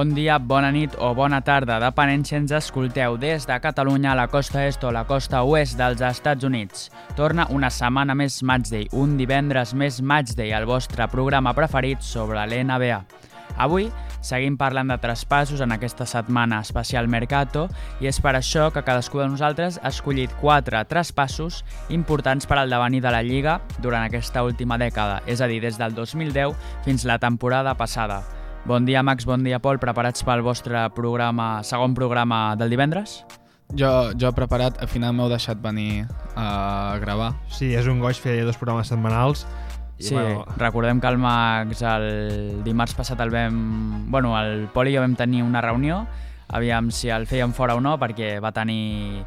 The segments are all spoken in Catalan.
Bon dia, bona nit o bona tarda, depenent si ens escolteu des de Catalunya a la costa est o la costa oest dels Estats Units. Torna una setmana més Matchday, un divendres més Matchday, el vostre programa preferit sobre l'NBA. Avui seguim parlant de traspassos en aquesta setmana especial Mercato i és per això que cadascú de nosaltres ha escollit quatre traspassos importants per al devenir de la Lliga durant aquesta última dècada, és a dir, des del 2010 fins la temporada passada. Bon dia, Max, bon dia, Pol. Preparats pel vostre programa, segon programa del divendres? Jo, jo he preparat, al final m'heu deixat venir a gravar. Sí, és un goig fer dos programes setmanals. I, sí, bueno... recordem que el Max el dimarts passat el vam... Bueno, el Pol i jo vam tenir una reunió, aviam si el fèiem fora o no, perquè va tenir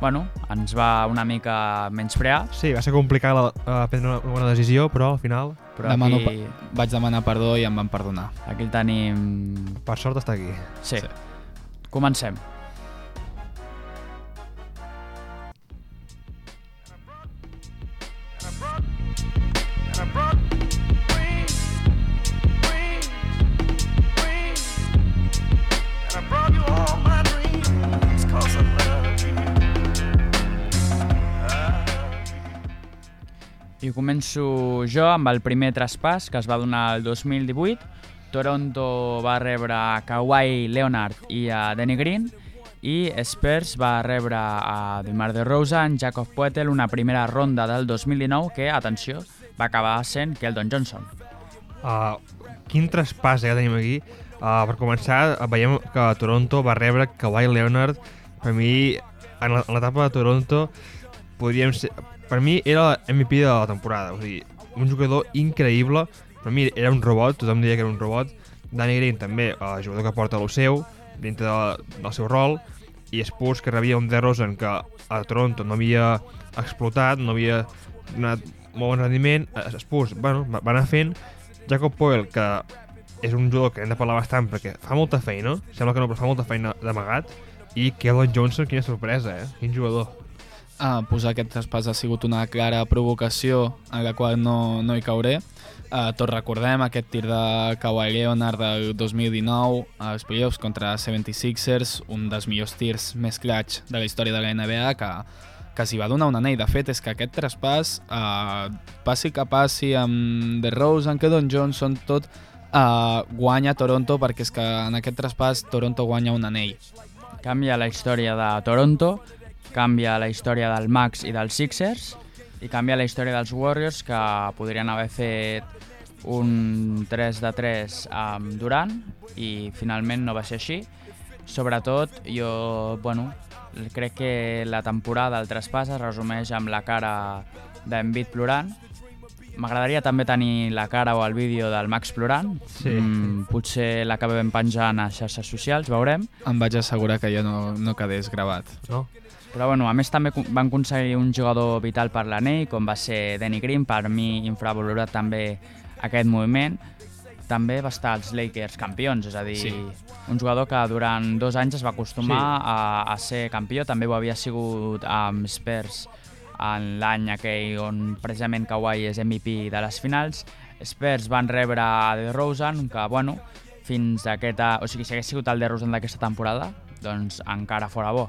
bueno, ens va una mica menysprear. Sí, va ser complicat la, uh, prendre una bona decisió, però al final... Però Demano, aquí... Vaig demanar perdó i em van perdonar. Aquí el tenim... Per sort està aquí. Sí. sí. Comencem. I començo jo amb el primer traspàs que es va donar el 2018. Toronto va rebre a Kawhi Leonard i a Danny Green i Spurs va rebre a DeMar DeRozan, Jacob Poeltl, una primera ronda del 2019 que, atenció, va acabar sent Keldon Johnson. Uh, quin traspàs eh, tenim aquí. Uh, per començar, veiem que Toronto va rebre Kawhi Leonard. Per mi, en l'etapa de Toronto, podríem ser, per mi era MVP de la temporada, o sigui, un jugador increïble, per mi era un robot, tothom diria que era un robot, Danny Green també, el jugador que porta el seu, dintre de, del seu rol, i Spurs que rebia un DeRozan que a Toronto no havia explotat, no havia donat molt bon rendiment, Spurs, bueno, va anar fent, Jacob Poel, que és un jugador que hem de parlar bastant perquè fa molta feina, sembla que no, però fa molta feina d'amagat, i Kevin Johnson, quina sorpresa, eh? Quin jugador ah, posar aquest traspàs ha sigut una clara provocació en la qual no, no hi cauré. Uh, tots recordem aquest tir de Kawhi Leonard del 2019 als playoffs contra 76ers, un dels millors tirs més clutch de la història de la NBA que, que s'hi va donar un anell. De fet, és que aquest traspàs, uh, passi que passi amb The Rose, amb Kedon Johnson, tot uh, guanya Toronto perquè és que en aquest traspàs Toronto guanya un anell. Canvia la història de Toronto canvia la història del Max i dels Sixers i canvia la història dels Warriors que podrien haver fet un 3 de 3 amb Durant i finalment no va ser així. Sobretot, jo bueno, crec que la temporada del traspàs es resumeix amb la cara d'Envit plorant. M'agradaria també tenir la cara o el vídeo del Max plorant. Sí. Mm, potser l'acabem penjant a xarxes socials, veurem. Em vaig assegurar que ja no, no quedés gravat. No? Però bueno, a més també van aconseguir un jugador vital per l'anell, com va ser Danny Green, per mi infravalorat també aquest moviment. També va estar als Lakers campions, és a dir, sí. un jugador que durant dos anys es va acostumar sí. a, a ser campió, també ho havia sigut amb Spurs en l'any aquell on precisament Kawhi és MVP de les finals. Spurs van rebre a DeRozan, que bueno, fins a aquesta... O sigui, si hagués sigut el DeRozan d'aquesta temporada, doncs encara fora bo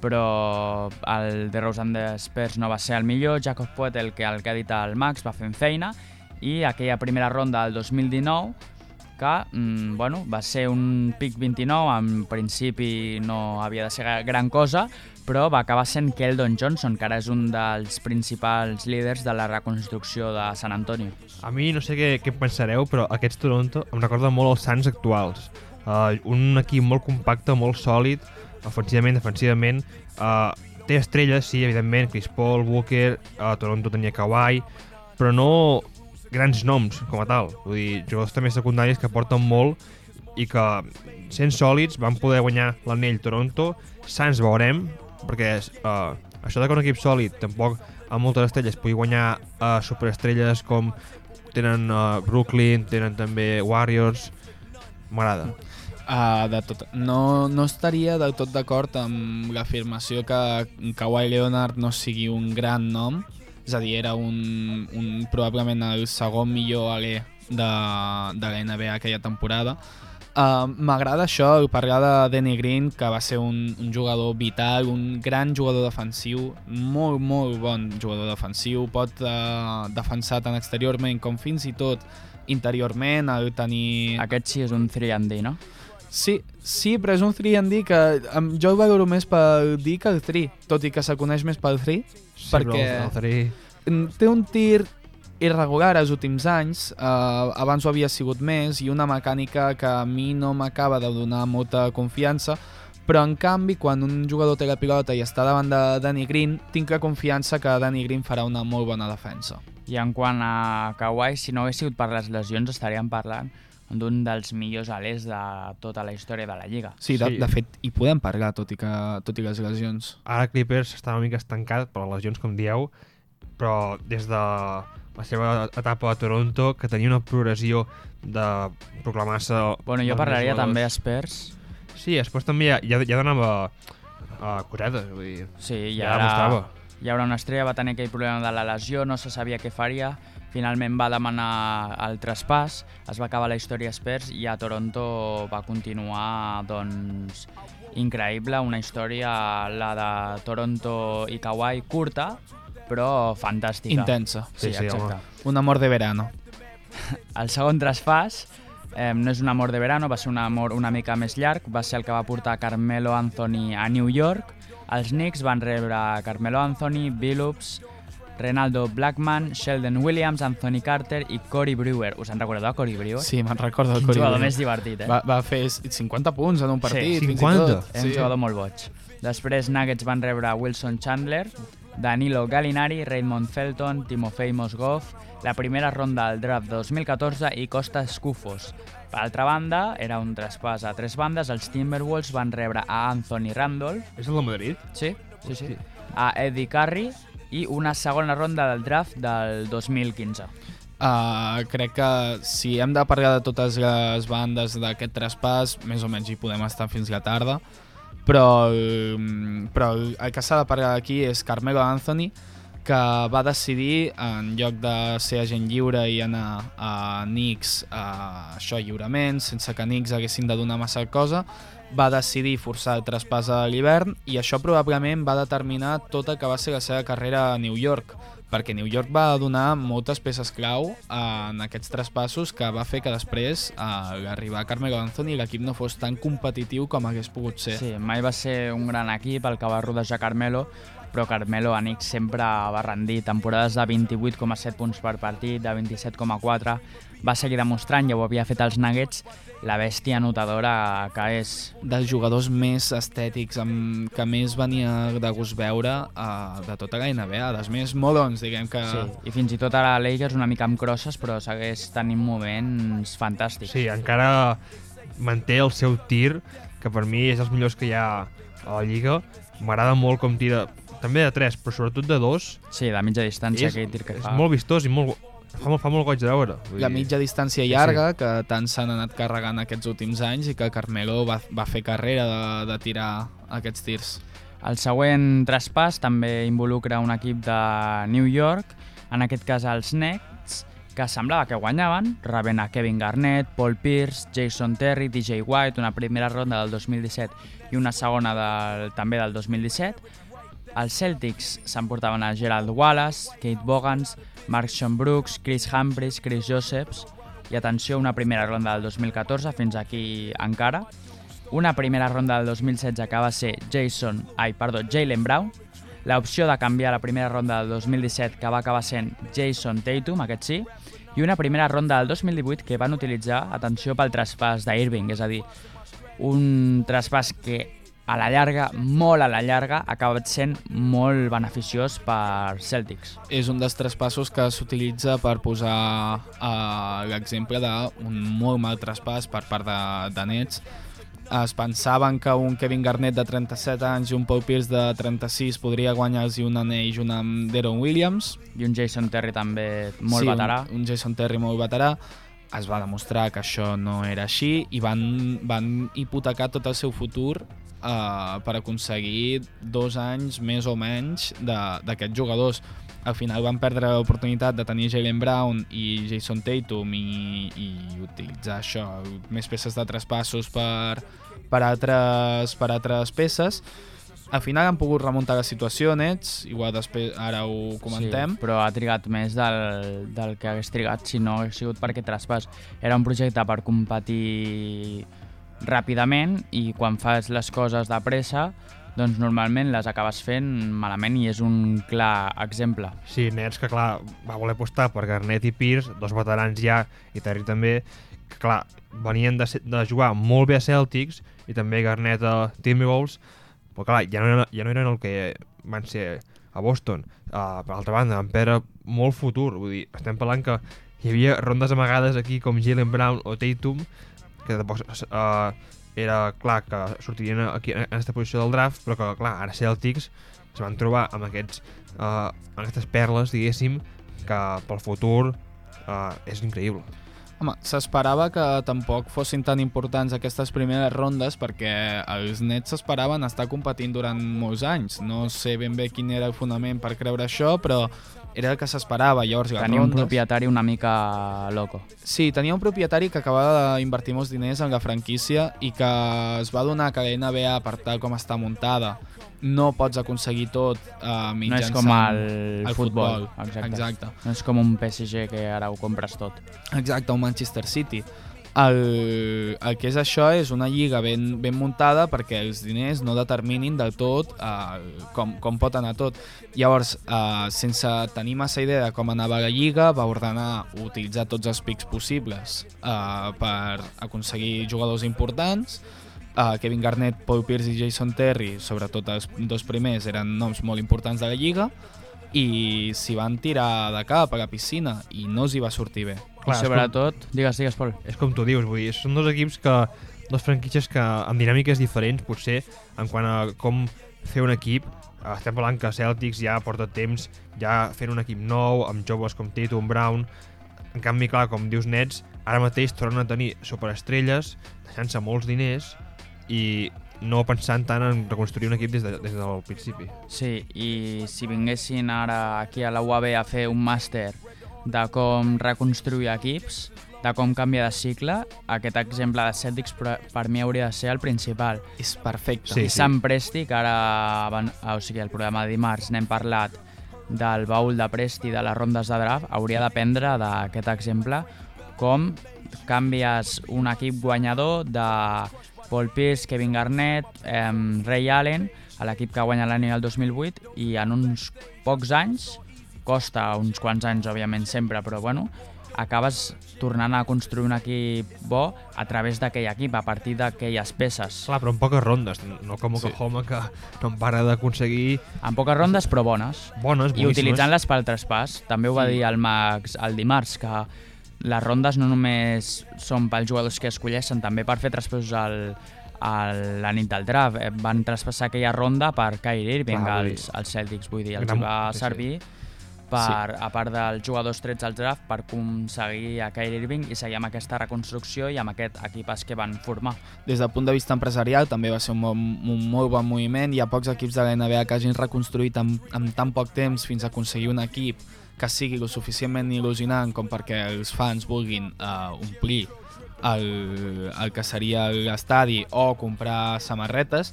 però el de Rosen de Spurs no va ser el millor, Jacob Poet, el que, el que ha dit el Max, va fent feina, i aquella primera ronda del 2019, que mm, bueno, va ser un pic 29, en principi no havia de ser gran cosa, però va acabar sent Keldon Johnson, que ara és un dels principals líders de la reconstrucció de San Antonio. A mi no sé què, què pensareu, però aquests Toronto em recorden molt els Suns actuals. Uh, un equip molt compacte, molt sòlid, ofensivament, defensivament. Uh, té estrelles, sí, evidentment, Chris Paul, Walker, uh, Toronto tenia Kawhi, però no grans noms com a tal. Vull dir, jugadors també secundaris que porten molt i que, sent sòlids, van poder guanyar l'anell Toronto. Sants veurem, perquè uh, això de que un equip sòlid, tampoc amb moltes estrelles, pugui guanyar uh, superestrelles com tenen uh, Brooklyn, tenen també Warriors, m'agrada. Uh, de tot. No, no estaria del tot d'acord amb l'afirmació que Kawhi Leonard no sigui un gran nom, és a dir, era un, un probablement el segon millor alè de, de la NBA aquella temporada. Uh, M'agrada això, parlar de Danny Green, que va ser un, un jugador vital, un gran jugador defensiu, molt, molt bon jugador defensiu, pot uh, defensar tant exteriorment com fins i tot interiorment, el tenir... Aquest sí és un 3D, no? Sí, sí, però és un 3D que um, jo el valoro més pel dir que el 3, tot i que se coneix més pel 3, Sí, perquè però el Zari- mm, té un tir irregular els últims anys, eh, abans ho havia sigut més, i una mecànica que a mi no m'acaba de donar molta confiança, però en canvi, quan un jugador té la pilota i està davant de Danny Green, tinc la confiança que Danny Green farà una molt bona defensa. I en quant a Kawhi, si no hagués sigut per les lesions, estaríem parlant d'un dels millors alers de tota la història de la Lliga. Sí, de, Sí. de fet, hi podem parlar, tot i, que, tot i les lesions. Ara Clippers està una mica estancat per les lesions, com dieu, però des de la seva etapa a Toronto, que tenia una progressió de proclamar-se... Bueno, jo parlaria millors també a jugadors. Spurs. Sí, després també ja, ja, ja donava uh, cosetes, vull dir... Sí, Ja ara demostrava. hi haurà una estrella, va tenir aquell problema de la lesió, no se sabia què faria, finalment va demanar el traspàs, es va acabar la història Spurs i a Toronto va continuar doncs, increïble, una història, la de Toronto i Kawhi, curta, però fantàstica. Intensa. Sí, Sí, sí, exacte. home. Un amor de verano. El segon traspàs eh, no és un amor de verano, va ser un amor una mica més llarg, va ser el que va portar Carmelo Anthony a New York. Els Knicks van rebre Carmelo Anthony, Billups, Renaldo Blackman, Sheldon Williams, Anthony Carter i Cory Brewer. Us en recordeu, Cory Brewer? Sí, me'n recordo el jugador Brewer. més divertit, eh? Va, va fer 50 punts en un partit, i 50? tot. És un jugador molt boig. Després Nuggets van rebre Wilson Chandler, Danilo Gallinari, Raymond Felton, Timofey Mozgov, la primera ronda del draft 2014 i Costa Scufos. Per altra banda, era un traspàs a tres bandes, els Timberwolves van rebre a Anthony Randolph, És el de Madrid? sí, sí, sí, Hosti. a Eddie Curry i una segona ronda del draft del 2015. Uh, crec que si hem de parlar de totes les bandes d'aquest traspàs, més o menys hi podem estar fins la tarda, però, mm, però el que s'ha de parlar aquí és Carmelo Anthony, que va decidir, en lloc de ser agent lliure i anar a Knicks a això lliurement, sense que Knicks haguessin de donar massa cosa, va decidir forçar el traspàs a l'hivern i això probablement va determinar tot el que va ser la seva carrera a New York perquè New York va donar moltes peces clau eh, en aquests traspassos que va fer que després, a l'arribar a Carmelo Anthony, l'equip no fos tan competitiu com hagués pogut ser. Sí, mai va ser un gran equip el que va rodejar Carmelo, però Carmelo a Knicks sempre va rendir temporades de 28,7 punts per partit, de 27,4, va seguir demostrant, ja ho havia fet als Nuggets, la bèstia anotadora que és. dels jugadors més estètics, amb, que més venia de gust veure uh, de tota la NBA, dels més molons, diguem que... Sí, i fins i tot ara a Lakers una mica amb crosses, però segueix tenint moments fantàstics. Sí, encara manté el seu tir, que per mi és dels millors que hi ha a la Lliga. M'agrada molt com tira, també de 3, però sobretot de 2. Sí, de mitja distància, És, aquell tir que és fa. molt vistós i molt, fa, molt, fa molt goig de veure. Vull la mitja distància Sí, llarga que tant s'han anat carregant aquests últims anys i que Carmelo va, va fer carrera de, de tirar aquests tirs. El següent traspàs també involucra un equip de New York, en aquest cas els Nets, que semblava que guanyaven, rebent a Kevin Garnett, Paul Pierce, Jason Terry, DJ White, una primera ronda del 2017 i una segona del, també del 2017. Els Celtics s'emportaven a Gerald Wallace, Kate Bogans, Mark Sean Brooks, Chris Humphries, Chris Josephs. I atenció, una primera ronda del 2014, fins aquí encara. Una primera ronda del 2016 que va ser Jason, ai, perdó, Jalen Brown, l'opció de canviar la primera ronda del 2017 que va acabar sent Jason Tatum, aquest sí, i una primera ronda del 2018 que van utilitzar, atenció, pel traspàs d'Irving, és a dir, un traspàs que a la llarga, molt a la llarga, ha acabat sent molt beneficiós per Celtics. És un dels traspassos que s'utilitza per posar uh, l'exemple d'un molt mal traspàs per part de, de Nets. Es pensaven que un Kevin Garnett de 37 anys i un Paul Pierce de 36 podria guanyar-los un anell junt amb Deron Williams. I un Jason Terry també molt sí, veterà. Un, un Jason Terry molt veterà. Es va demostrar que això no era així i van, van hipotecar tot el seu futur uh, per aconseguir dos anys més o menys d'aquests jugadors. Al final van perdre l'oportunitat de tenir Jalen Brown i Jason Tatum i, i utilitzar això, més peces de traspassos per, per, altres, per altres peces al final han pogut remuntar la situació nets, igual després ara ho comentem. Sí, però ha trigat més del, del que hagués trigat si no hagués sigut perquè traspàs. Era un projecte per competir ràpidament i quan fas les coses de pressa doncs normalment les acabes fent malament i és un clar exemple. Sí, Nets que clar va voler apostar per Garnett i Pierce, dos veterans ja, i Terry també, que clar, venien de, de jugar molt bé a Celtics i també Garnett a Timberwolves, però clar, ja no, ja no eren el que van ser a Boston. Uh, per altra banda, van perdre molt futur. Vull dir, estem parlant que hi havia rondes amagades aquí com Jalen Brown o Tatum, que tampoc uh, era clar que sortirien aquí en aquesta posició del draft, però que clar, ara Celtics es van trobar amb, aquests, uh, amb aquestes perles, diguéssim, que pel futur uh, és increïble. Home, s'esperava que tampoc fossin tan importants aquestes primeres rondes perquè els nets s'esperaven estar competint durant molts anys. No sé ben bé quin era el fonament per creure això, però era el que s'esperava. Llavors, tenia un propietari una mica loco. Sí, tenia un propietari que acabava d'invertir molts diners en la franquícia i que es va donar que la NBA, per tal com està muntada, no pots aconseguir tot uh, mitjançant... No és com el, el futbol. futbol. Exacte. Exacte. No és com un PSG que ara ho compres tot. Exacte, un Manchester City. El, el que és això és una lliga ben, ben muntada perquè els diners no determinin del tot uh, com, com pot anar tot. Llavors, uh, sense tenir massa idea de com anava la lliga, va ordenar utilitzar tots els pics possibles uh, per aconseguir jugadors importants Uh, Kevin Garnett, Paul Pierce i Jason Terry, sobretot els dos primers, eren noms molt importants de la Lliga i s'hi van tirar de cap a la piscina i no els hi va sortir bé. Clar, I sobretot, com, digues, digues, Pol. És com tu dius, vull dir, són dos equips que, dos franquitxes que amb dinàmiques diferents, potser, en quant a com fer un equip, estem parlant que Celtics ja porta temps ja fent un equip nou, amb joves com Tatum, Brown, en canvi, clar, com dius Nets, ara mateix tornen a tenir superestrelles, deixant-se molts diners, i no pensant tant en reconstruir un equip des, de, des del principi. Sí, i si vinguessin ara aquí a la UAB a fer un màster de com reconstruir equips, de com canviar de cicle, aquest exemple de Celtics per, mi hauria de ser el principal. És perfecte. Sí, I sí. Sam Presti, que ara, o sigui, el programa de dimarts n'hem parlat del baul de Presti de les rondes de draft, hauria d'aprendre d'aquest exemple com canvies un equip guanyador de Paul Pierce, Kevin Garnett, eh, Ray Allen, a l'equip que guanya l'any del 2008, i en uns pocs anys, costa uns quants anys, òbviament, sempre, però bueno, acabes tornant a construir un equip bo a través d'aquell equip, a partir d'aquelles peces. Clar, però en poques rondes, no com Oklahoma, sí. que no en para d'aconseguir... En poques rondes, però bones. Bones, boníssimes. I utilitzant-les pel traspàs. També ho va sí. dir el Max el dimarts, que les rondes no només són pels jugadors que escolleixen, també per fer traspassos al, a la nit del draft. Eh, van traspassar aquella ronda per Kyrie Irving als, als Celtics, vull dir, els Gran, va servir per, sí. a part dels jugadors trets al draft, per aconseguir a Kyrie Irving i seguir amb aquesta reconstrucció i amb aquest equipàs que van formar. Des del punt de vista empresarial també va ser un, un molt bon moviment. Hi ha pocs equips de la NBA que hagin reconstruït en, en tan poc temps fins a aconseguir un equip que sigui lo suficientment il·lusionant com perquè els fans vulguin uh, omplir el, el que seria l'estadi o comprar samarretes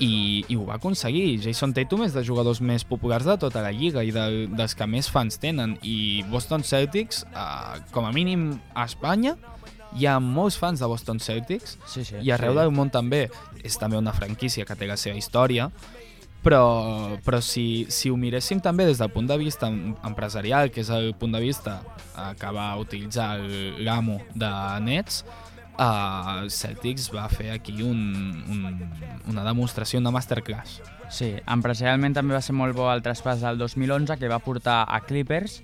i, i ho va aconseguir. Jason Tatum és dels jugadors més populars de tota la lliga i de, dels que més fans tenen i Boston Celtics, uh, com a mínim a Espanya, hi ha molts fans de Boston Celtics sí, sí, i arreu sí. del món també. És també una franquícia que té la seva història però, però si, si ho miréssim també des del punt de vista empresarial, que és el punt de vista eh, que va utilitzar l'amo de Nets, uh, Celtics va fer aquí un, un, una demostració, una masterclass. Sí, empresarialment també va ser molt bo el traspàs del 2011 que va portar a Clippers,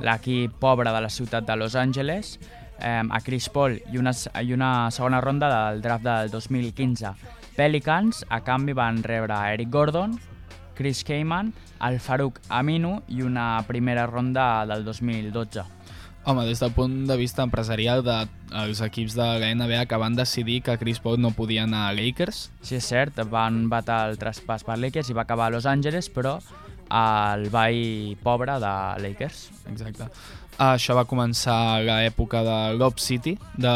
l'equip pobre de la ciutat de Los Angeles, eh, a Chris Paul i una, i una segona ronda del draft del 2015 Pelicans, a canvi, van rebre Eric Gordon, Chris Kaman, el Farouk Aminu i una primera ronda del 2012. Home, des del punt de vista empresarial, de, els equips de la NBA que van decidir que Chris Paul no podia anar a Lakers. Sí, és cert, van batar el traspàs per Lakers i va acabar a Los Angeles, però al ball pobre de Lakers. Exacte. Això va començar l'època de Lob City, de,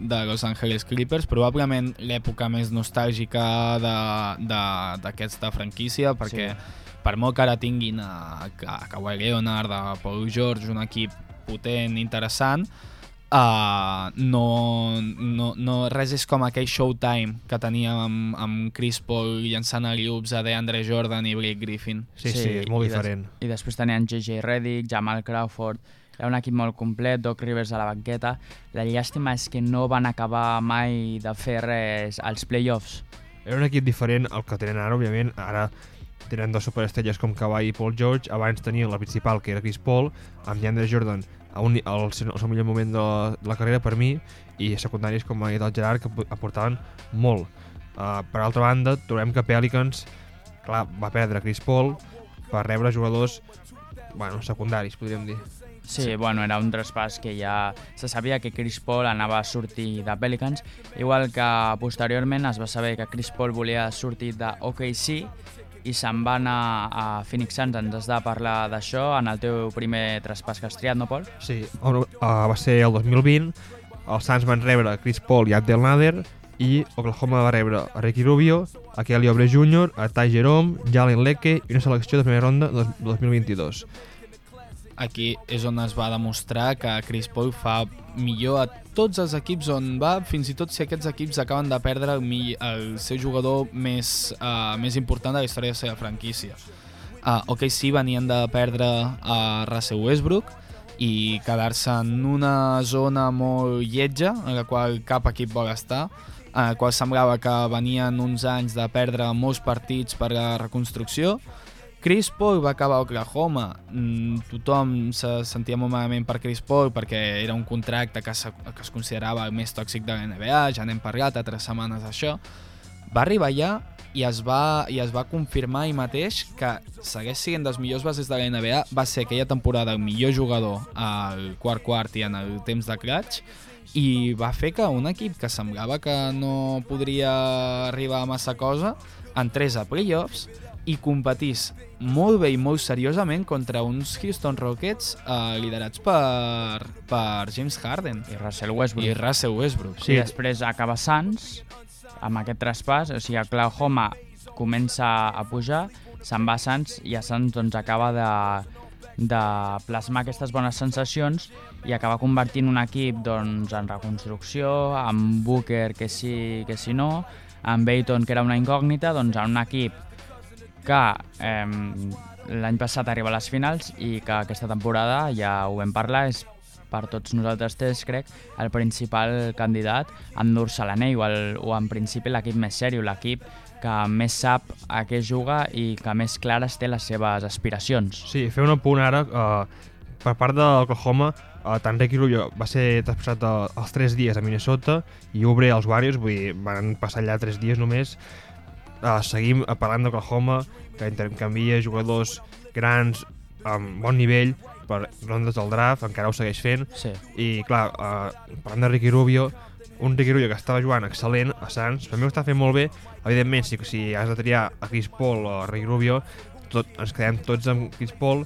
de Los Angeles Clippers, probablement l'època més nostàlgica d'aquesta franquícia, perquè sí. per molt que ara tinguin a, a Kawhi Leonard, a Paul George, un equip potent, interessant, uh, no, no, no, res és com aquell showtime que teníem amb, amb Chris Paul llançant a llups a DeAndre Jordan i Blake Griffin. Sí, sí, sí és molt i diferent. Des, I després tenien J.J. Redick, Jamal Crawford, era un equip molt complet, Doc Rivers a la banqueta. La llàstima és que no van acabar mai de fer res als playoffs. Era un equip diferent al que tenen ara, òbviament. Ara tenen dos superestrelles com Kawhi i Paul George, abans tenien la principal, que era Chris Paul, amb DeAndre Jordan a un, seu, al seu millor moment de la, de la carrera per mi, i secundaris com ha el Gerard, que aportaven molt. Uh, per altra banda, trobem que Pelicans clar, va perdre Chris Paul per rebre jugadors bueno, secundaris, podríem dir. Sí, sí, bueno, era un traspàs que ja se sabia que Chris Paul anava a sortir de Pelicans, igual que posteriorment es va saber que Chris Paul volia sortir de OKC i se'n va anar a Phoenix Suns. Ens has de parlar d'això en el teu primer traspàs que has triat, no, Pol? Sí, uh, va ser el 2020. Els Suns van rebre Chris Paul i Abdel Nader i Oklahoma va rebre a Ricky Rubio, a Kelly Oubre Jr., a Ty Jerome, Jalen Lecque i una selecció de primera ronda de 2022 aquí és on es va demostrar que Chris Paul fa millor a tots els equips on va, fins i tot si aquests equips acaben de perdre el, el seu jugador més, uh, més important de la història de la seva franquícia. Uh, ok, sí, venien de perdre a uh, Russell Westbrook i quedar-se en una zona molt lletja en la qual cap equip vol estar, en la qual semblava que venien uns anys de perdre molts partits per la reconstrucció, Chris Paul va acabar a Oklahoma. Mm, tothom se sentia molt malament per Chris Paul perquè era un contracte que, se, que es considerava el més tòxic de la NBA, ja n'hem parlat altres setmanes d'això. Va arribar allà i es va, i es va confirmar ell mateix que segueix sent dels millors bases de la NBA, va ser aquella temporada el millor jugador al quart quart i en el temps de clutch, i va fer que un equip que semblava que no podria arribar a massa cosa entrés a playoffs i competís molt bé i molt seriosament contra uns Houston Rockets eh, liderats per, per James Harden i Russell Westbrook. I Russell Westbrook. Sí. I després acaba Suns amb aquest traspàs, o sigui, Oklahoma comença a pujar, se'n va a Suns i a Suns doncs, acaba de, de plasmar aquestes bones sensacions i acaba convertint un equip doncs, en reconstrucció, amb Booker que sí, que sí no, amb Bayton que era una incògnita, doncs en un equip que eh, l'any passat arriba a les finals i que aquesta temporada, ja ho vam parlar, és per tots nosaltres tres, crec, el principal candidat a endur-se l'anell o, el, o en principi l'equip més sèrio, l'equip que més sap a què juga i que més clares té les seves aspiracions. Sí, fer un apunt ara, uh, per part de l'Oklahoma, uh, tant Ricky Rubio va ser traspassat uh, els 3 dies a Minnesota i Obre als Warriors, vull dir, van passar allà 3 dies només, Uh, seguim parlant d'Oklahoma, que intercanvia jugadors grans amb bon nivell per rondes del draft, encara ho segueix fent. Sí. I, clar, uh, parlant de Ricky Rubio, un Ricky Rubio que estava jugant excel·lent a Sants, per mi ho està fent molt bé. Evidentment, si, si has de triar a Chris Paul o a Ricky Rubio, tot, ens quedem tots amb Chris Paul,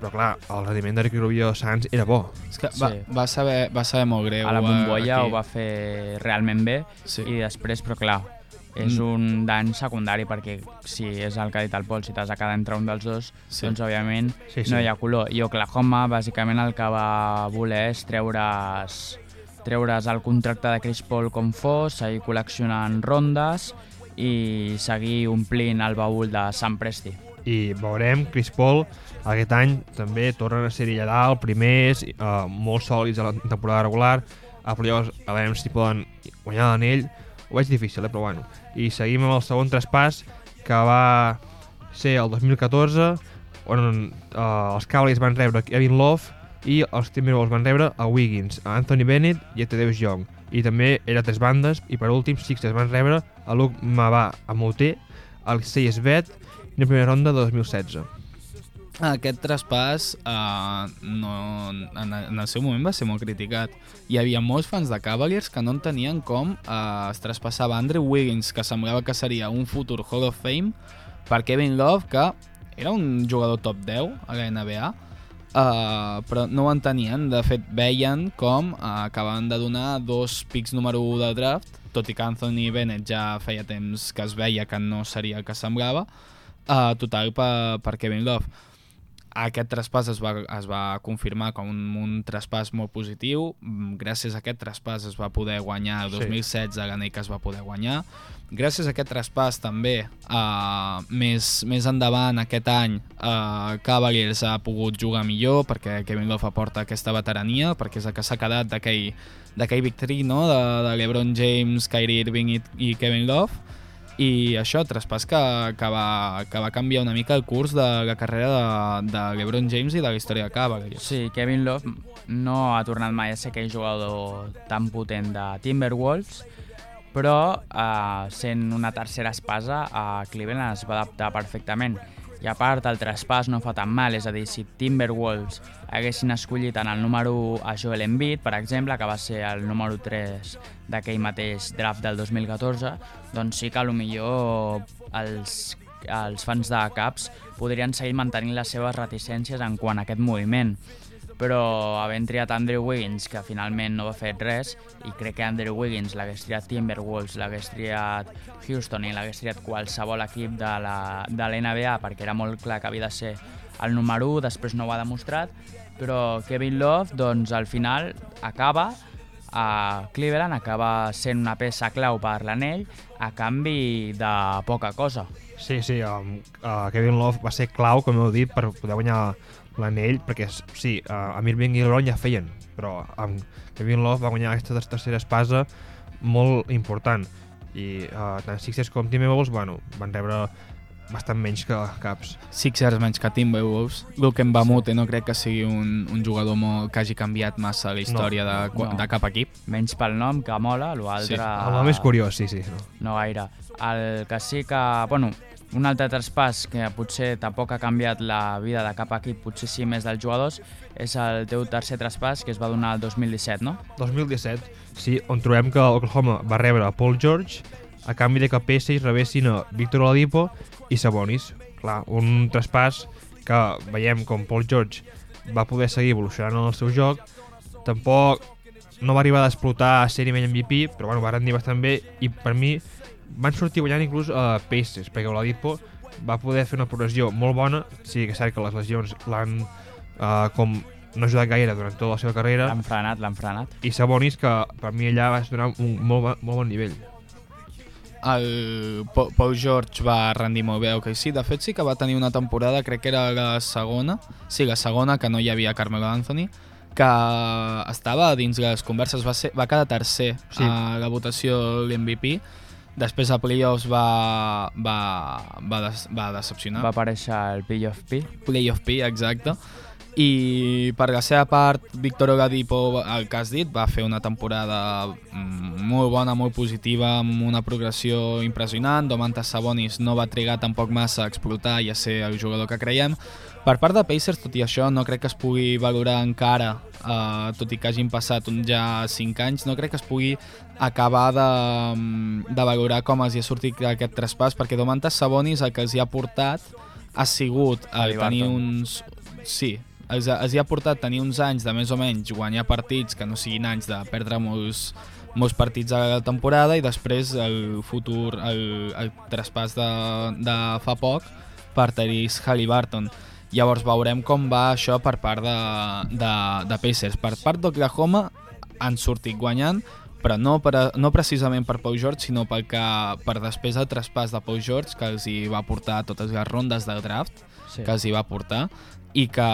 però clar, el rendiment de Ricky Rubio a Sants era bo. És que va, sí. va, saber, va saber molt greu. A la bombolla ho va fer realment bé sí. i després, però clar, és mm. un dany secundari perquè si és el que ha dit el Pol, si t'has de quedar entre un dels dos, sí. doncs òbviament sí, sí. no hi ha color. I Oklahoma bàsicament el que va voler és treure's, treure's el contracte de Chris Paul com fos, seguir col·leccionant rondes i seguir omplint el baúl de Sant Presti. I veurem Chris Paul aquest any també tornen a ser allà dalt, primers, eh, molt sòlids a la temporada regular, a playoffs a veure si poden guanyar l'anell, ho veig difícil, eh, però bueno. I seguim amb el segon traspàs, que va ser el 2014, on eh, els Cowboys van rebre Kevin Love i els Timberwolves van rebre a Wiggins, a Anthony Bennett i a Tadeusz Young. I també era tres bandes, i per últim Sixers van rebre a Luke Mavà a Moté, al Seyes Bet i la primera ronda de 2016. Aquest traspàs eh, no, en, en el seu moment va ser molt criticat. Hi havia molts fans de Cavaliers que no entenien com eh, es traspassava Andrew Wiggins, que semblava que seria un futur Hall of Fame, per Kevin Love, que era un jugador top 10 a la NBA, Uh, però no ho entenien, de fet veien com uh, acabaven de donar dos pics número 1 de draft, tot i que Anthony Bennett ja feia temps que es veia que no seria el que semblava, uh, total per, per Kevin Love aquest traspàs es va, es va confirmar com un, un traspàs molt positiu. Mm, gràcies a aquest traspàs es va poder guanyar el 2016 sí. l'anell que es va poder guanyar. Gràcies a aquest traspàs també, uh, més, més endavant aquest any, uh, Cavaliers ha pogut jugar millor perquè Kevin Love aporta aquesta veterania, perquè és el que s'ha quedat d'aquell victory no? de, de LeBron James, Kyrie Irving i, i Kevin Love i això, traspàs que, que, va, que va canviar una mica el curs de la carrera de, de LeBron James i de la història de Cavaliers. Sí, Kevin Love no ha tornat mai a ser aquell jugador tan potent de Timberwolves, però eh, sent una tercera espasa a Cleveland es va adaptar perfectament i a part el traspàs no fa tan mal, és a dir, si Timberwolves haguessin escollit en el número 1 a Joel Embiid, per exemple, que va ser el número 3 d'aquell mateix draft del 2014, doncs sí que millor els, els fans de Caps podrien seguir mantenint les seves reticències en quant a aquest moviment però havent triat Andrew Wiggins, que finalment no va fer res, i crec que Andrew Wiggins l'hagués triat Timberwolves, l'hagués triat Houston i l'hagués triat qualsevol equip de l'NBA, perquè era molt clar que havia de ser el número 1, després no ho ha demostrat, però Kevin Love, doncs, al final acaba a Cleveland, acaba sent una peça clau per l'anell a canvi de poca cosa. Sí, sí, um, uh, Kevin Love va ser clau, com heu dit, per poder guanyar l'anell, perquè sí, uh, Amir Bing i LeBron ja feien, però amb Kevin Love va guanyar aquesta tercera espasa molt important i uh, tant Sixers com Timberwolves bueno, van rebre bastant menys que caps. Sixers menys que Timberwolves. Luke Mbamute sí. no crec que sigui un, un jugador molt, que hagi canviat massa la història no, de, no. de cap equip. Menys pel nom, que mola, l'altre... Sí. El nom és curiós, sí, sí. No, no gaire. El que sí que... Bueno, un altre traspàs que potser tampoc ha canviat la vida de cap equip, potser sí més dels jugadors, és el teu tercer traspàs que es va donar el 2017, no? 2017, sí, on trobem que Oklahoma va rebre a Paul George a canvi de que Pacers rebessin a Víctor Oladipo i Sabonis. Clar, un traspàs que veiem com Paul George va poder seguir evolucionant en el seu joc, tampoc no va arribar a explotar a ser nivell MVP, però bueno, va rendir bastant bé i per mi van sortir guanyant inclús a uh, Pacers, perquè Oladipo va poder fer una progressió molt bona, sí que és cert que les lesions l'han uh, com no ha ajudat gaire durant tota la seva carrera. L'han frenat, l'han frenat. I Sabonis, que per mi allà va donar un molt, molt bon nivell. El Paul George va rendir molt bé okay, sí, de fet sí que va tenir una temporada, crec que era la segona, sí, la segona, que no hi havia Carmelo Anthony, que estava dins les converses, va, ser, va quedar tercer sí. a la votació l'MVP, Després a Playoffs va, va, va, des, va decepcionar. Va aparèixer el Playoff P. Playoff P, exacte. I per la seva part, Víctor Oladipo, el que has dit, va fer una temporada mm, molt bona, molt positiva, amb una progressió impressionant. Domantas Sabonis no va trigar tampoc massa a explotar i a ser el jugador que creiem. Per part de Pacers, tot i això, no crec que es pugui valorar encara, eh, tot i que hagin passat un ja 5 anys, no crec que es pugui acabar de, mm, de valorar com els hi ha sortit aquest traspàs, perquè Domantas Sabonis el que els hi ha portat ha sigut el tenir uns... Sí, els, els hi ha portat tenir uns anys de més o menys guanyar partits que no siguin anys de perdre molts, molts partits a la temporada i després el futur, el, el traspàs de, de fa poc per Therese Halliburton. Llavors veurem com va això per part de, de, de Pacers. Per part d'Oklahoma han sortit guanyant, però no, per, no precisament per Pau George, sinó pel que, per després del traspàs de Pau George, que els hi va portar totes les rondes del draft, sí. que els hi va portar, i que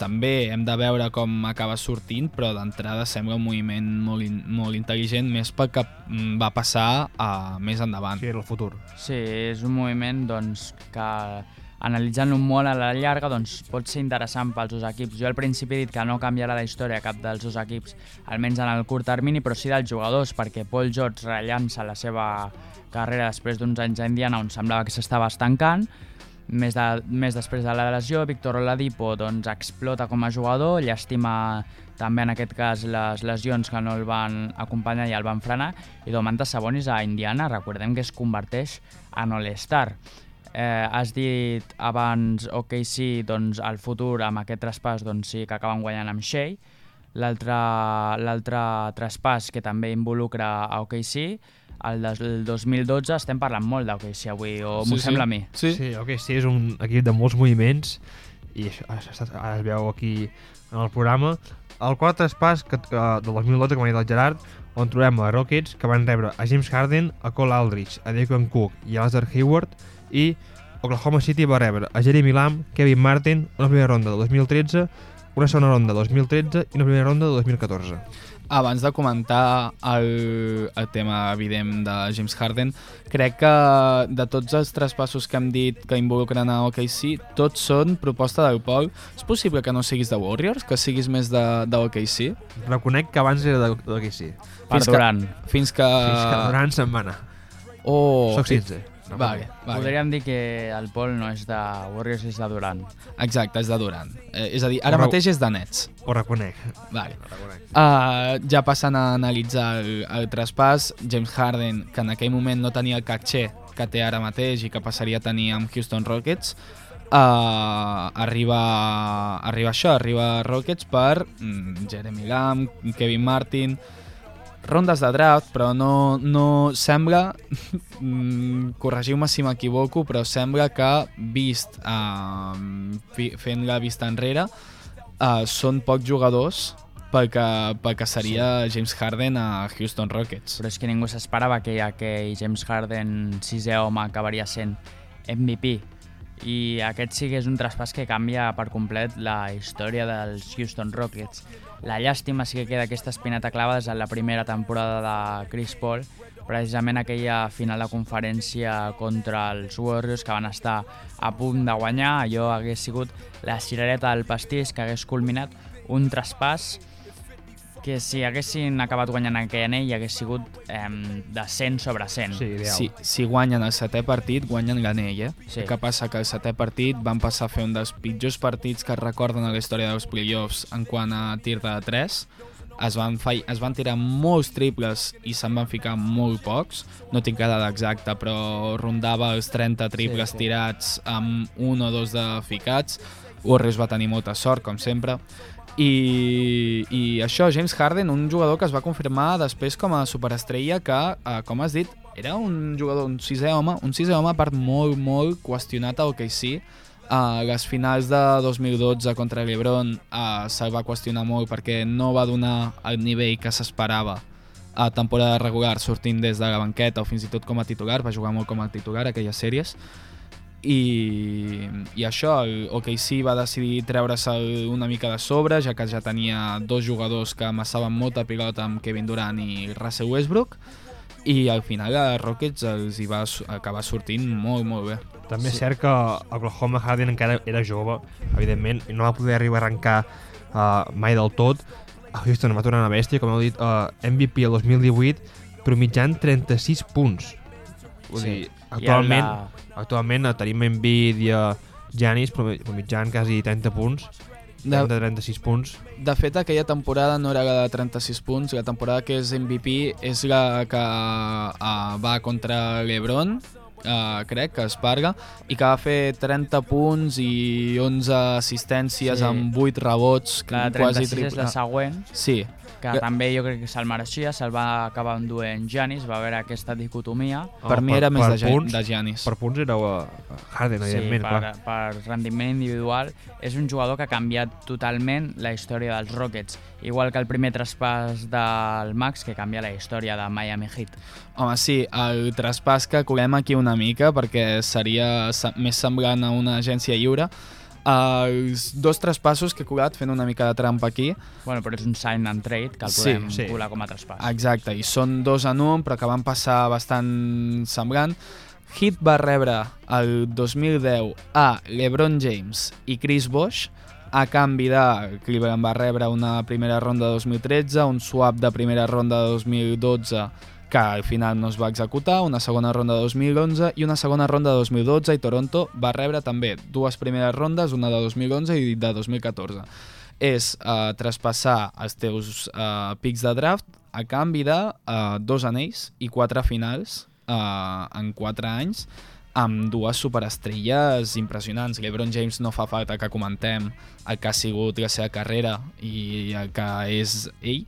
també hem de veure com acaba sortint, però d'entrada sembla un moviment molt, in, molt intel·ligent, més pel que mm, va passar uh, més endavant. Sí, el futur. Sí, és un moviment doncs, que analitzant-lo molt a la llarga doncs, pot ser interessant pels dos equips. Jo al principi he dit que no canviarà la història cap dels dos equips, almenys en el curt termini, però sí dels jugadors, perquè Paul George rellança la seva carrera després d'uns anys a Indiana on semblava que s'estava estancant, més, de, més després de la lesió, Víctor Oladipo doncs, explota com a jugador, llàstima també en aquest cas les lesions que no el van acompanyar i el van frenar, i Domantas Sabonis a Indiana, recordem que es converteix en All-Star. Eh, has dit abans OKC, doncs el futur amb aquest traspàs doncs, sí que acaben guanyant amb Shea, l'altre traspàs que també involucra a OKC, el del 2012 estem parlant molt d'OKC avui, o sí, m'ho sí. sembla a mi. Sí, sí OKC és un equip de molts moviments i això, ara es veu aquí en el programa. El quart traspàs que, que, del 2012, com ha dit el Gerard, on trobem a Rockets, que van rebre a James Harden, a Cole Aldrich, a Declan Cook i a Lazar Hayward, i Oklahoma City va rebre a Jeremy Lamb, Kevin Martin, una primera ronda de 2013, una segona ronda de 2013 i una primera ronda de 2014. Abans de comentar el, el tema evident de James Harden, crec que de tots els traspassos que hem dit que involucren a OKC, tots són proposta del Pol. És possible que no siguis de Warriors, que siguis més de, de OKC? Reconec que abans era de, de OKC. Per Durant. Fins que... Fins que Durant se'n va anar. Oh, Soc sincer. No, vale, vale. Podríem dir que el Pol no és de Warriors, és de Durant. Exacte, és de Durant. Eh, és a dir, ara mateix és de Nets. Ho reconec. Vale. Ho reconec. Uh, ja passant a analitzar el, el traspàs, James Harden, que en aquell moment no tenia el caché que té ara mateix i que passaria a tenir amb Houston Rockets, uh, arriba, arriba això, arriba Rockets per mm, Jeremy Lamb, Kevin Martin, rondes de draft, però no, no sembla, mm, corregiu-me si m'equivoco, però sembla que vist, uh, fent la vista enrere, uh, són pocs jugadors pel que, pel que seria James Harden a Houston Rockets. Però és que ningú s'esperava que aquell James Harden, sisè home, acabaria sent MVP i aquest sí que és un traspàs que canvia per complet la història dels Houston Rockets. La llàstima sí que queda aquesta espineta clavada en la primera temporada de Chris Paul, precisament aquella final de conferència contra els Warriors que van estar a punt de guanyar, allò hagués sigut la cirereta del pastís que hagués culminat un traspàs que si haguessin acabat guanyant aquell anell hagués sigut eh, de 100 sobre 100. Sí, ideal. Si, si guanyen el setè partit, guanyen l'anell, eh? Sí. El que passa que el setè partit van passar a fer un dels pitjors partits que es recorden a la història dels playoffs en quant a tir de 3. Es van, fa, es van tirar molts triples i se'n van ficar molt pocs. No tinc cada exacta, però rondava els 30 triples sí, sí. tirats amb un o dos de ficats. Warriors va tenir molta sort, com sempre i, I això, James Harden, un jugador que es va confirmar després com a superestrella que, eh, com has dit, era un jugador, un sisè home, un sisè home part molt, molt qüestionat al OKC. A uh, les finals de 2012 contra l'Ebron uh, se'l va qüestionar molt perquè no va donar el nivell que s'esperava a temporada regular sortint des de la banqueta o fins i tot com a titular, va jugar molt com a titular aquelles sèries i, i això, el OKC va decidir treure's una mica de sobre, ja que ja tenia dos jugadors que amassaven molta pilota amb Kevin Durant i Russell Westbrook, i al final a Rockets els hi va acabar sortint molt, molt bé. També és cert que Oklahoma Harden encara era jove, evidentment, i no va poder arribar a arrencar uh, mai del tot. A Houston va tornar una bèstia, com heu dit, uh, MVP el 2018, però mitjan 36 punts. Vull sí. dir, actualment, la Actualment tenim i Janis mitjant quasi 30 punts, de, de 36 punts. De fet, aquella temporada no era la de 36 punts, la temporada que és MVP és la que uh, va contra l'Ebron, uh, crec, que es parga, i que va fer 30 punts i 11 assistències sí. amb 8 rebots. La de 36 quasi és la següent. Sí, que que també jo crec que se'l mereixia, se'l va acabar enduent Janis, va haver aquesta dicotomia. Oh, per mi era per, més per de, punts, de Janis. Per punts era uh, Harden, sí, evidentment. Per, clar. per rendiment individual. És un jugador que ha canviat totalment la història dels Rockets, igual que el primer traspàs del Max, que canvia la història de Miami Heat. Home, sí, el traspàs que colem aquí una mica, perquè seria més semblant a una agència lliure, els dos traspassos que he colat fent una mica de trampa aquí. Bueno, però és un sign and trade que el podem sí, sí. colar com a traspàs. Exacte, i són dos en un, però que van passar bastant semblant. Heat va rebre el 2010 a LeBron James i Chris Bosh, a canvi de Cleveland va rebre una primera ronda de 2013, un swap de primera ronda de 2012 que al final no es va executar, una segona ronda de 2011 i una segona ronda de 2012 i Toronto va rebre també dues primeres rondes, una de 2011 i de 2014. És eh, traspassar els teus eh, pics de draft a canvi de eh, dos anells i quatre finals eh, en quatre anys amb dues superestrelles impressionants. LeBron James no fa falta que comentem el que ha sigut la seva carrera i el que és ell,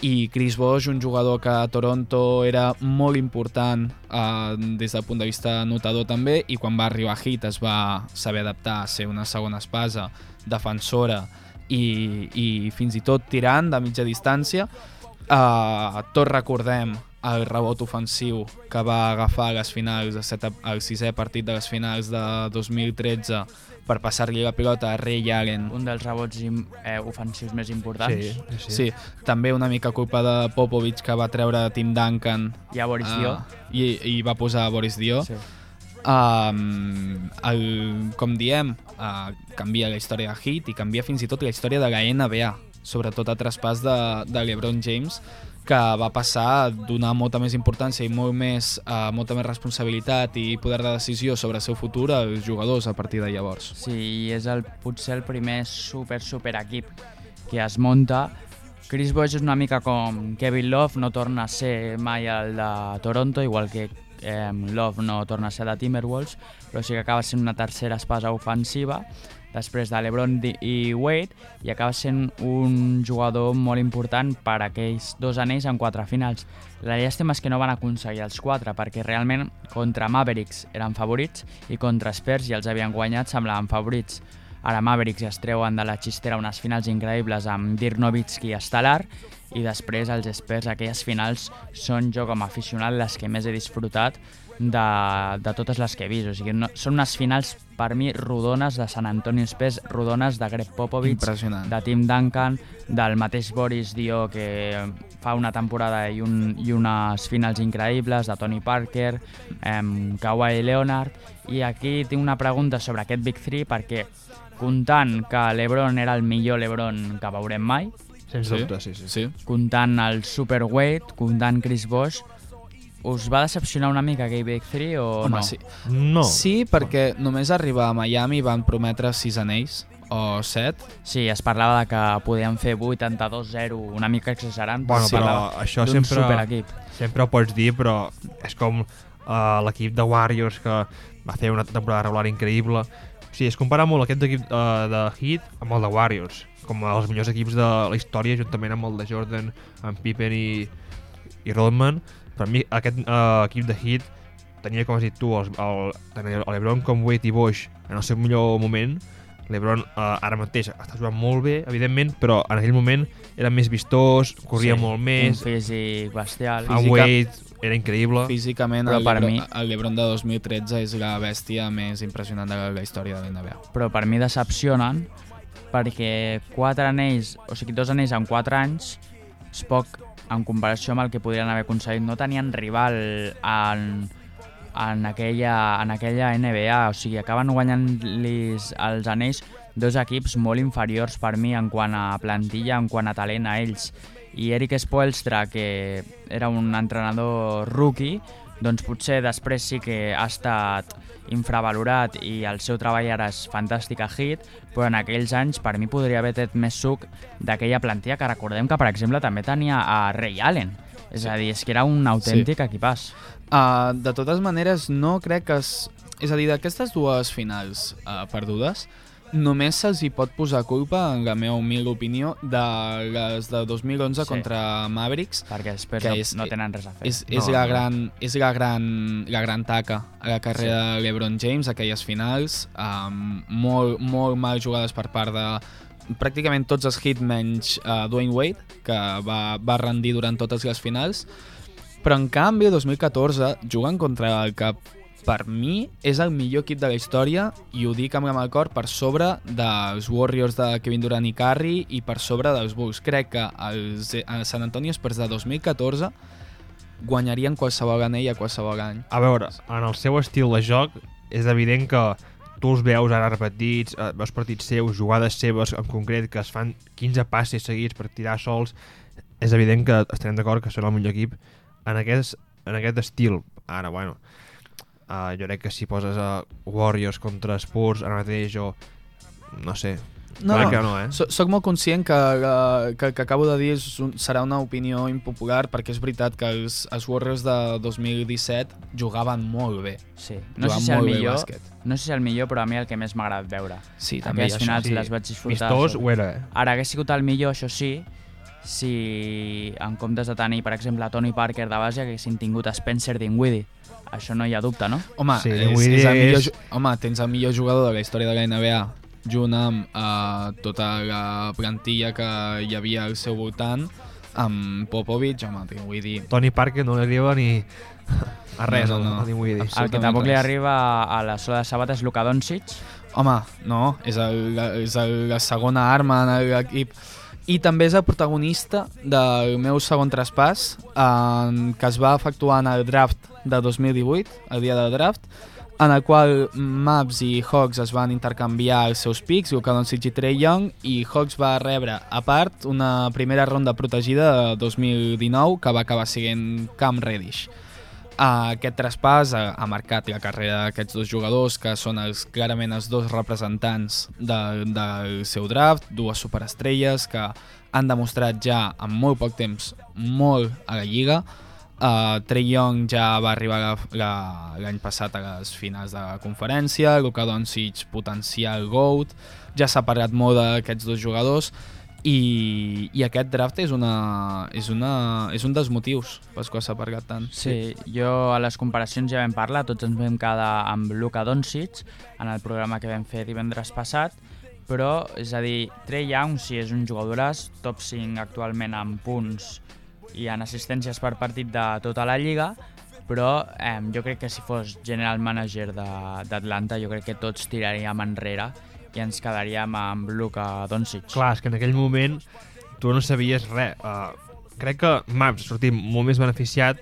i Chris Bosh, un jugador que a Toronto era molt important eh, des del punt de vista notador també, i quan va arribar a Heat es va saber adaptar a ser una segona espasa, defensora i, i fins i tot tirant de mitja distància. Uh, tots recordem el rebot ofensiu que va agafar a les finals, de set, el sisè partit de les finals de 2013 per passar-li la pilota a Ray Allen. Un dels rebots im- eh, ofensius més importants. Sí, sí, sí. També una mica culpa de Popovich que va treure Tim Duncan I a Boris ah, Dio. i, i va posar Boris Dio. Sí. Um, el, com diem, uh, canvia la història de Heat i canvia fins i tot la història de la NBA, sobretot a traspàs de, de LeBron James, que va passar a donar molta més importància i molt més, uh, molta més responsabilitat i poder de decisió sobre el seu futur als jugadors a partir de llavors. Sí, i és el, potser el primer super, super equip que es munta. Chris Bosh és una mica com Kevin Love, no torna a ser mai el de Toronto, igual que eh, Love no torna a ser de Timberwolves, però sí que acaba sent una tercera espasa ofensiva després de LeBron i Wade i acaba sent un jugador molt important per a aquells dos anells en quatre finals. La llàstima és que no van aconseguir els quatre perquè realment contra Mavericks eren favorits i contra Spurs ja els havien guanyat semblaven favorits. Ara Mavericks es treuen de la xistera unes finals increïbles amb Dirk Nowitzki estel·lar i després els Spurs aquelles finals són jo com a aficionat les que més he disfrutat de, de totes les que he vist. O sigui, no, són unes finals per mi rodones de Sant Antonio Spurs, rodones de Greg Popovich, de Tim Duncan, del mateix Boris Dio que fa una temporada i, un, i unes finals increïbles, de Tony Parker, em, Kawhi Leonard, i aquí tinc una pregunta sobre aquest Big 3 perquè comptant que l'Ebron era el millor l'Ebron que veurem mai, Sens Sí? dubte, sí, sí. Sí? comptant el Super Wade, comptant Chris Bosh, us va decepcionar una mica aquell Big 3 o Home, no? sí. No. Sí, perquè només arribar a Miami van prometre sis anells, o set. Sí, es parlava de que podien fer 82-0, una mica exagerant, Bueno, però parlava això d'un sempre- superequip. Sempre ho pots dir, però és com uh, l'equip de Warriors que va fer una temporada regular increïble. Sí, es compara molt aquest equip uh, de Heat amb el de Warriors, com els millors equips de la història, juntament amb el de Jordan, amb Pippen i, i Rodman. Per mi, aquest uh, equip de Heat tenia, com has dit tu, el, el, tant el LeBron com Wade i Bosch en el seu millor moment. LeBron uh, ara mateix està jugant molt bé, evidentment, però en aquell moment era més vistós, corria Sí, molt més, Un físic bestial. en Física- Wade era increïble. Físicament, Però el, per Lebron, mi- el Lebron de 2013 és la bèstia més impressionant de la, història de la NBA. però per mi decepcionen perquè quatre anells, o sigui, dos anells en quatre anys és poc en comparació amb el que podrien haver aconseguit. No tenien rival en, en, aquella, en aquella NBA, o sigui, acaben guanyant-los els anells dos equips molt inferiors per mi en quant a plantilla, en quant a talent a ells. I Eric Spoelstra, que era un entrenador rookie, doncs potser després sí que ha estat infravalorat i el seu treball ara és fantàstic a Hit, però en aquells anys per mi podria haver tret més suc d'aquella plantilla que recordem que, per exemple, també tenia a Ray Allen. És a dir, és que era un autèntic sí. equipàs. Uh, de totes maneres, no crec que... Es... És a dir, d'aquestes dues finals uh, perdudes, només se'ls hi pot posar culpa, en la meva humil opinió, de les de 2011 Sí. contra Mavericks, perquè després Que no, és- no tenen res a fer. és, és, No, la no. gran, és la gran, la gran taca a la carrera de LeBron James, aquelles finals, um, molt, molt mal jugades per part de pràcticament tots els hits menys uh, Dwayne Wade, que va, va rendir durant totes les finals, però en canvi, el 2014 juguen contra el que per mi és el millor equip de la història i ho dic amb al cor per sobre dels Warriors de Kevin Durant i Curry i per sobre dels Bulls. Crec que els, els San Antonio Spurs de 2014 guanyarien qualsevol anell a qualsevol any. A veure, en el seu estil de joc és evident que tu els veus ara repetits, eh, veus partits seus, jugades seves en concret, que es fan 15 passes seguits per tirar sols, és evident que estarem d'acord que són el millor equip en aquest, en aquest estil. Ara, bueno, uh, jo crec que si poses a Warriors contra Spurs, ara mateix jo, no sé, No, Clar no. que no, eh? So- Soc molt conscient que, que, que el que acabo de dir és un, serà una opinió impopular perquè és veritat que els, els Warriors de 2017 jugaven molt bé. Sí. No jugaven sé si el millor, bàsquet. no sé si el millor, però a mi el que més m'ha agradat veure. Sí, també això. finals sí. les vaig disfrutar. Vistós ho era, eh? Ara hagués sigut el millor, això sí, si en comptes de tenir, per exemple, Tony Parker de base, haguessin tingut Spencer Dinwiddie. Això no hi ha dubte, no? Home, Sí, és, vull és dir, el millor, és- home, tens el millor jugador de la història de la NBA junt amb uh, tota la plantilla que hi havia al seu voltant amb Popovich, home, t'ho vull dir Tony Parker no li arriba ni a res, No, no, no, ni vull dir. El que tampoc li arriba a la sola de sabat és Luka Doncic. Home, no, és, el, és el, la segona arma en l'equip. I també és el protagonista del meu segon traspàs, en, que es va efectuar en el draft de 2018, el dia del draft, en el qual Maps i Hawks es van intercanviar els seus pics, Luka Doncic i Trey Young, i Hawks va rebre, a part, una primera ronda protegida de 2019 que va acabar sent Cam Reddish. Uh, aquest traspàs ha, marcat la carrera d'aquests dos jugadors que són els, clarament els dos representants de, del seu draft, dues superestrelles que han demostrat ja en molt poc temps molt a la Lliga. Uh, Trey Young ja va arribar la- la- l'any passat a les finals de la conferència, Luka Doncic potencial GOAT, ja s'ha parlat molt d'aquests dos jugadors i, i aquest draft és, una, és, una, és un dels motius pels quals s'ha parlat tant. Sí, jo a les comparacions ja vam parlar, tots ens vam quedar amb Luka Doncic en el programa que vam fer divendres passat, però, és a dir, Trey Young sí és un jugadoràs, top 5 actualment en punts i en assistències per partit de tota la lliga, però eh, jo crec que si fos general manager d'Atlanta jo crec que tots tiraríem enrere i ens quedaríem amb Luka Doncic. Clar, és que en aquell moment tu no sabies res. Uh, crec que Maps sortit molt més beneficiat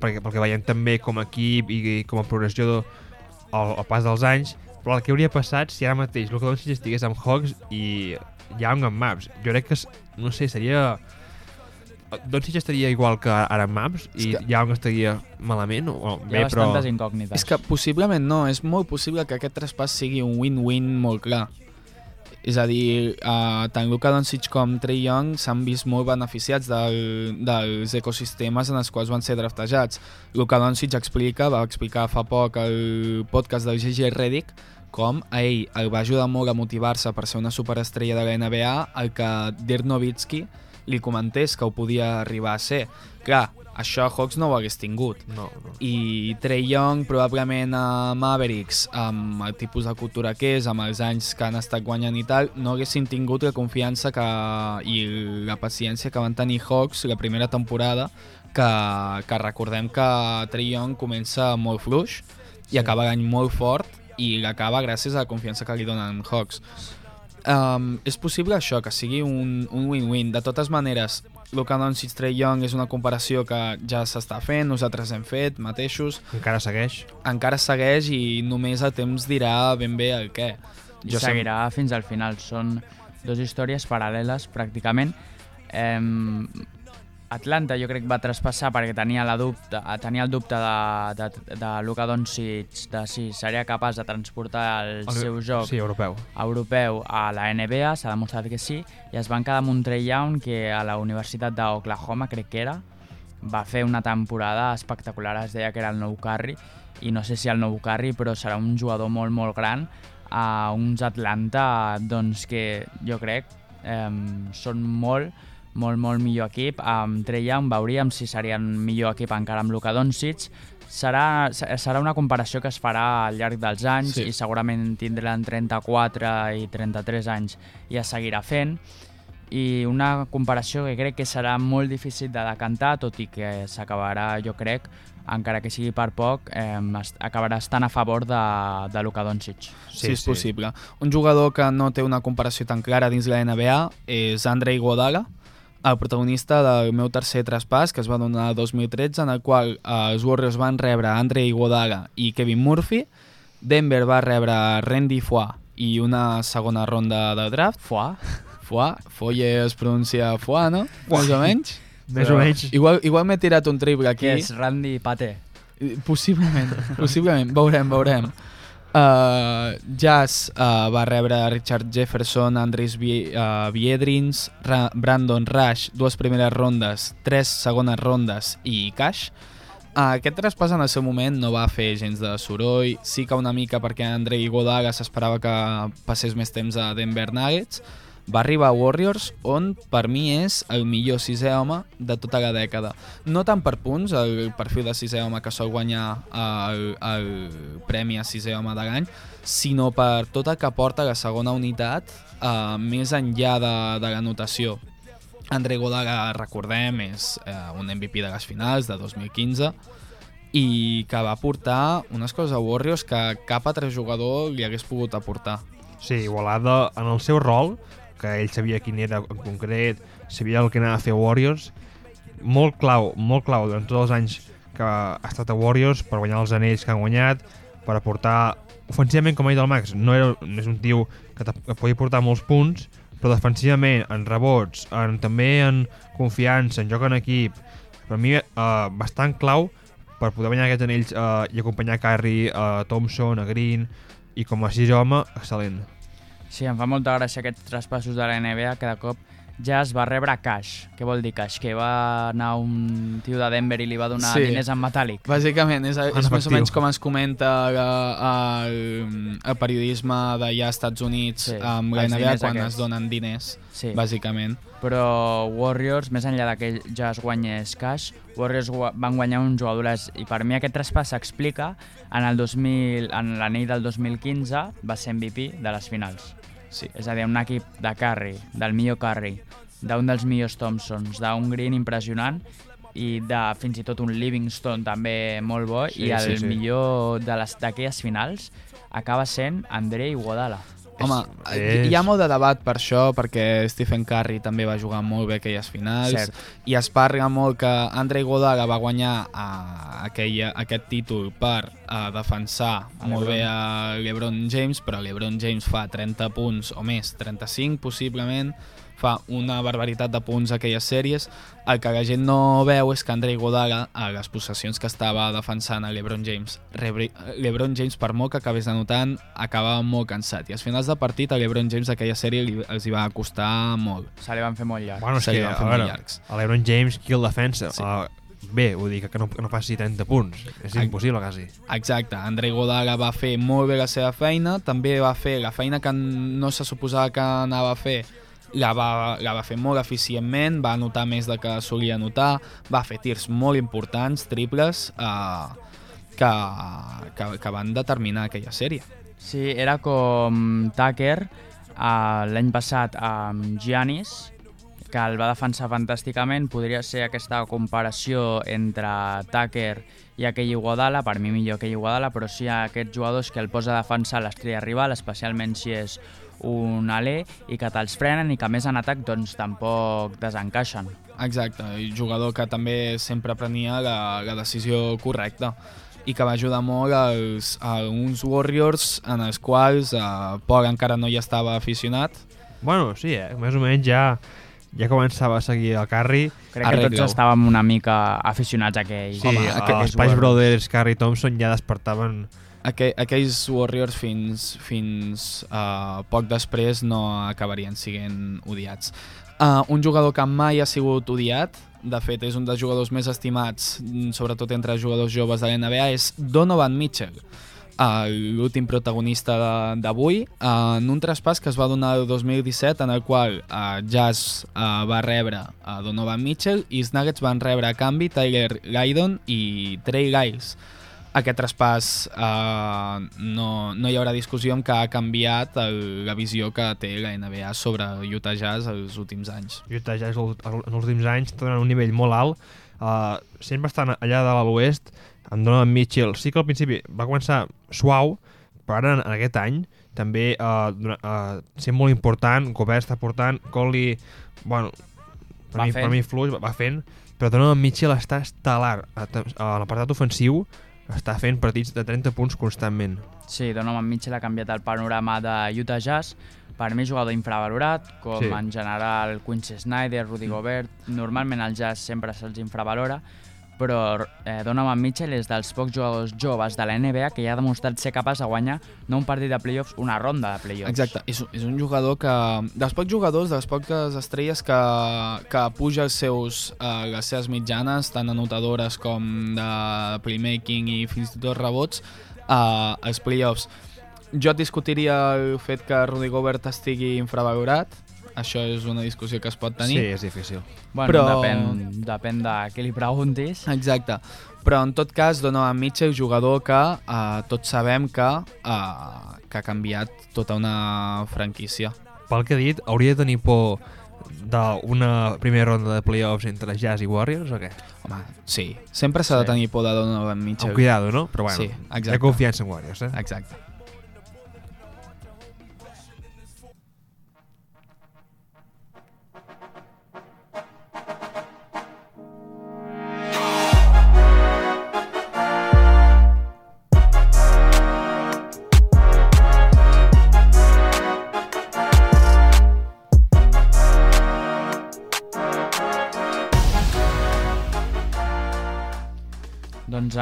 perquè, pel que veiem també com a equip i, i com a progressió de, al, pas dels anys, però el que hauria passat si ara mateix Luka Doncic estigués amb Hawks i Young amb Maps. Jo crec que, no sé, seria... Doncic estaria igual que ara amb Maps i És que- Young estaria malament, o Hi bé, ha però... bastantes incògnites. És que possiblement no, és molt possible que aquest traspàs sigui un win-win molt clar. És a dir, uh, tant Luka Doncic com Trey Young s'han vist molt beneficiats del, dels ecosistemes en els quals van ser draftejats. Luka Doncic explica, va explicar fa poc el podcast del GG Redick, com a ell el va ajudar molt a motivar-se per ser una superestrella de la NBA el que Dirk Nowitzki li comentés que ho podia arribar a ser. Clar, això Hawks no ho hagués tingut No, no. i Trey Young probablement a Mavericks amb el tipus de cultura que és, amb els anys que han estat guanyant i tal, no haguessin tingut la confiança que, i la paciència que van tenir Hawks la primera temporada que, que recordem que Trey Young comença molt fluix i acaba l'any molt fort i l'acaba gràcies a la confiança que li donen Hawks. Um, és possible això, que sigui un un win-win. De totes maneres, Luka Doncic Trey Young és una comparació que ja s'està fent, nosaltres hem fet mateixos, Encara segueix. encara segueix i només el temps dirà ben bé el què. I Jo sem- seguirà fins al final. Són dues històries paral·leles, pràcticament. Eh, Atlanta jo crec que va traspassar perquè tenia, la dubte, tenia el dubte de, de, de Luka Doncic de si seria capaç de transportar el, El- seu joc Sí, europeu. europeu a la NBA, s'ha demostrat que sí, i es van quedar amb un Trey Young que a la Universitat d'Oklahoma, crec que era, va fer una temporada espectacular, es deia que era el nou Curry, i no sé si el nou Curry, però serà un jugador molt, molt gran a uns Atlanta doncs, que jo crec eh, són molt, molt, molt millor equip. Amb Trey Young veuríem si serien millor equip encara amb Luka Doncic. Serà, serà una comparació que es farà al llarg dels anys Sí. i segurament tindran 34 i 33 anys i es seguirà fent i una comparació que crec que serà molt difícil de decantar, tot i que s'acabarà, jo crec, encara que sigui per poc, eh, est- acabarà estant a favor de, de Luka Doncic. Sí, sí, és possible. Un jugador que no té una comparació tan clara dins la NBA és Andre Iguodala, el protagonista del meu tercer traspàs, que es va donar el 2013, en el qual eh, els Warriors van rebre Andre Iguodala i Kevin Murphy, Denver va rebre Randy Foy i una segona ronda de draft. Foix? Foy, Foy es pronuncia Foy, no? Més o menys. més o menys. Igual, igual m'he tirat un triple aquí. Què és Randy Pate? Possiblement, possiblement, veurem, veurem. Uh, Jazz uh, va rebre Richard Jefferson, Andris uh, Viedrins, Ra Brandon Rush, dues primeres rondes, tres segones rondes i Cash. Uh, aquest traspàs en el seu moment no va fer gens de soroll, sí que una mica perquè Andre Iguodala s'esperava que passés més temps a Denver Nuggets, va arribar a Warriors, on per mi és el millor sisè home de tota la dècada. No tant per punts, el perfil de sisè home que sol guanyar el, el premi a sisè home de l'any, sinó per tot el que porta la segona unitat eh, més enllà de, de la notació. André Godala, recordem, és eh, un MVP de les finals de 2015 i que va portar unes coses a Warriors que cap altre jugador li hagués pogut aportar. Sí, Igualada en el seu rol, que ell sabia quin era en concret, sabia el que anava a fer a Warriors, molt clau, molt clau durant tots els anys que ha estat a Warriors per guanyar els anells que han guanyat, per aportar ofensivament, com ha dit el Max, no, era, és un tio que, que podia portar molts punts, però defensivament, en rebots, en, també en confiança, en joc en equip, per mi eh, bastant clau per poder guanyar aquests anells eh, i acompanyar Curry, a Thompson, a Green, i com a sis home, excel·lent. Sí, em fa molta gràcia aquests traspassos de la NBA que de cop ja es va rebre cash. Què vol dir cash? Que va anar un tio de Denver i li va donar Sí. diners en metàl·lic. Bàsicament, és, és més o menys com es comenta eh, el, el periodisme d'allà als Estats Units Sí, amb la NBA quan aquests. es donen diners, Sí. bàsicament. Però Warriors, més enllà que ja es guanyés cash, Warriors van guanyar uns jugadors i per mi aquest traspàs s'explica en el 2000, en l'anell del 2015 va ser MVP de les finals. Sí. És a dir, un equip de Curry, del millor Curry, d'un dels millors Thompsons, d'un Green impressionant i de fins i tot un Livingston també molt bo Sí, i el sí, sí. millor d'aquelles finals acaba sent André Iguodala. Home, és- hi ha molt de debat per això, perquè Stephen Curry també va jugar molt bé aquelles finals, Cert. i es parla molt que Andre Iguodala va guanyar uh, aquella, aquest títol per uh, defensar A molt bé a LeBron James, però LeBron James fa 30 punts o més, 35 possiblement, fa una barbaritat de punts a aquelles sèries. El que la gent no veu és que Andre Iguodala, a les possessions que estava defensant a LeBron James, LeBron James, per molt que acabés anotant, acabava molt cansat. I als finals de partit a LeBron James aquella sèrie li, els hi va costar molt. Se li van fer molt llarg. Bueno, és Se li que, van a fer molt veure, llargs. a l'Ebron James, qui el defensa? Sí. Uh, bé, vull dir que, no, que no passi 30 punts. És impossible, quasi. Exacte, André Godala va fer molt bé la seva feina, també va fer la feina que no se suposava que anava a fer, la va, la va fer molt eficientment, va anotar més del que solia anotar, va fer tirs molt importants, triples, eh, que, que, que van determinar aquella sèrie. Sí, era com Tucker uh, l'any passat amb Giannis, que el va defensar fantàsticament. Podria ser aquesta comparació entre Tucker i aquell Iguodala, per mi millor que Iguodala, però sí aquests jugadors que el posa a defensar l'estrella rival, especialment si és un alè, i que te'ls frenen i que a més en atac doncs tampoc desencaixen. Exacte, i jugador que també sempre prenia la, la decisió correcta i que va ajudar molt als, a uns Warriors en els quals eh, Pog encara no hi estava aficionat, Bueno, sí, eh? més o menys ja, ja començava a seguir el Curry. Crec que Arregla-ho. tots estàvem una mica aficionats a aquell. Sí, Home, Home, aquest- els Spice Brothers, Curry i Thompson ja despertaven... Aqu aquells Warriors fins, fins uh, poc després no acabarien sent odiats. Uh, un jugador que mai ha sigut odiat, de fet és un dels jugadors més estimats, mm, sobretot entre jugadors joves de l'NBA, és Donovan Mitchell, uh, l'últim protagonista d'avui, uh, en un traspàs que es va donar el 2017 en el qual uh, Jazz uh, va rebre a Donovan Mitchell i els Nuggets van rebre a canvi Tyler Lydon i Trey Lyles aquest traspàs eh, no, no hi haurà discussió amb que ha canviat el, la visió que té la NBA sobre Utah Jazz els últims anys. Utah Jazz en els últims anys tenen un nivell molt alt, uh, sempre estan allà de l'oest, amb Donovan Mitchell. Sí que al principi va començar suau, però ara en, en aquest any també uh, uh, sent molt important, Gobert està portant, Conley, bueno, per, Va mi, fent. per mi fluix, va, va fent, però Donovan Mitchell està estel·lar a, a l'apartat ofensiu, està fent partits de 30 punts constantment. Sí, Donovan Mitchell ha canviat el panorama de Utah Jazz. Per mi, jugador infravalorat, com Sí. en general Quincy Snyder, Rudy Gobert. Normalment el Jazz sempre se'ls infravalora, però eh, Donovan Mitchell és dels pocs jugadors joves de la NBA que ja ha demostrat ser capaç de guanyar no un partit de playoffs, una ronda de playoffs. Exacte, és, és un jugador que... Dels pocs jugadors, de les poques estrelles que, que puja els seus, eh, les seves mitjanes, tant anotadores com de playmaking i fins i tot rebots, eh, als playoffs. Jo et discutiria el fet que Rudy Gobert estigui infravalorat, això és una discussió que es pot tenir. Sí, és difícil. Bueno, Però- depèn, depèn de qui li preguntis. Exacte. Però en tot cas, Donovan Mitchell, jugador que eh, tots sabem que, eh, que ha canviat tota una franquícia. Pel que he dit, hauria de tenir por d'una primera ronda de playoffs entre Jazz i Warriors o què? Home, sí. Sempre s'ha de Sí. tenir por de Donovan Mitchell. Amb cuidado, no? Però bueno, Sí, exacte. hi ha confiança en Warriors, eh? Exacte.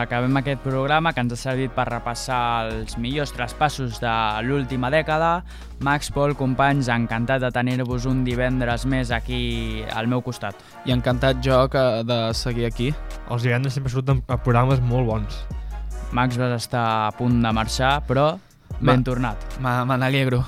Acabem aquest programa que ens ha servit per repassar els millors traspassos de l'última dècada. Max, Pol, companys, encantat de tenir-vos un divendres més aquí al meu costat. I encantat jo que de seguir aquí. Els divendres sempre surten a programes molt bons. Max, vas estar a punt de marxar, però ben Ma- tornat. Me me n'alegro.